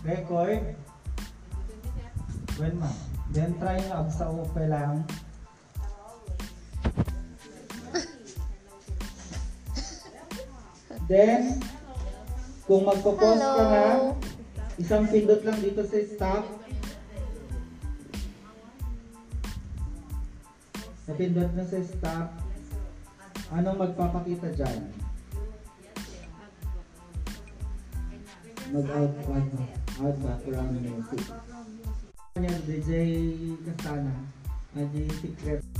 Record. When ma'am. Then try nga sa upay lang. Then, kung magpo-pause ka na, isang pindot lang dito sa stop. Napindot na sa stop. Anong magpapakita dyan? mag-out one month. Out ba? Kailangan nyo yung Yan, DJ Castana. At yung secret.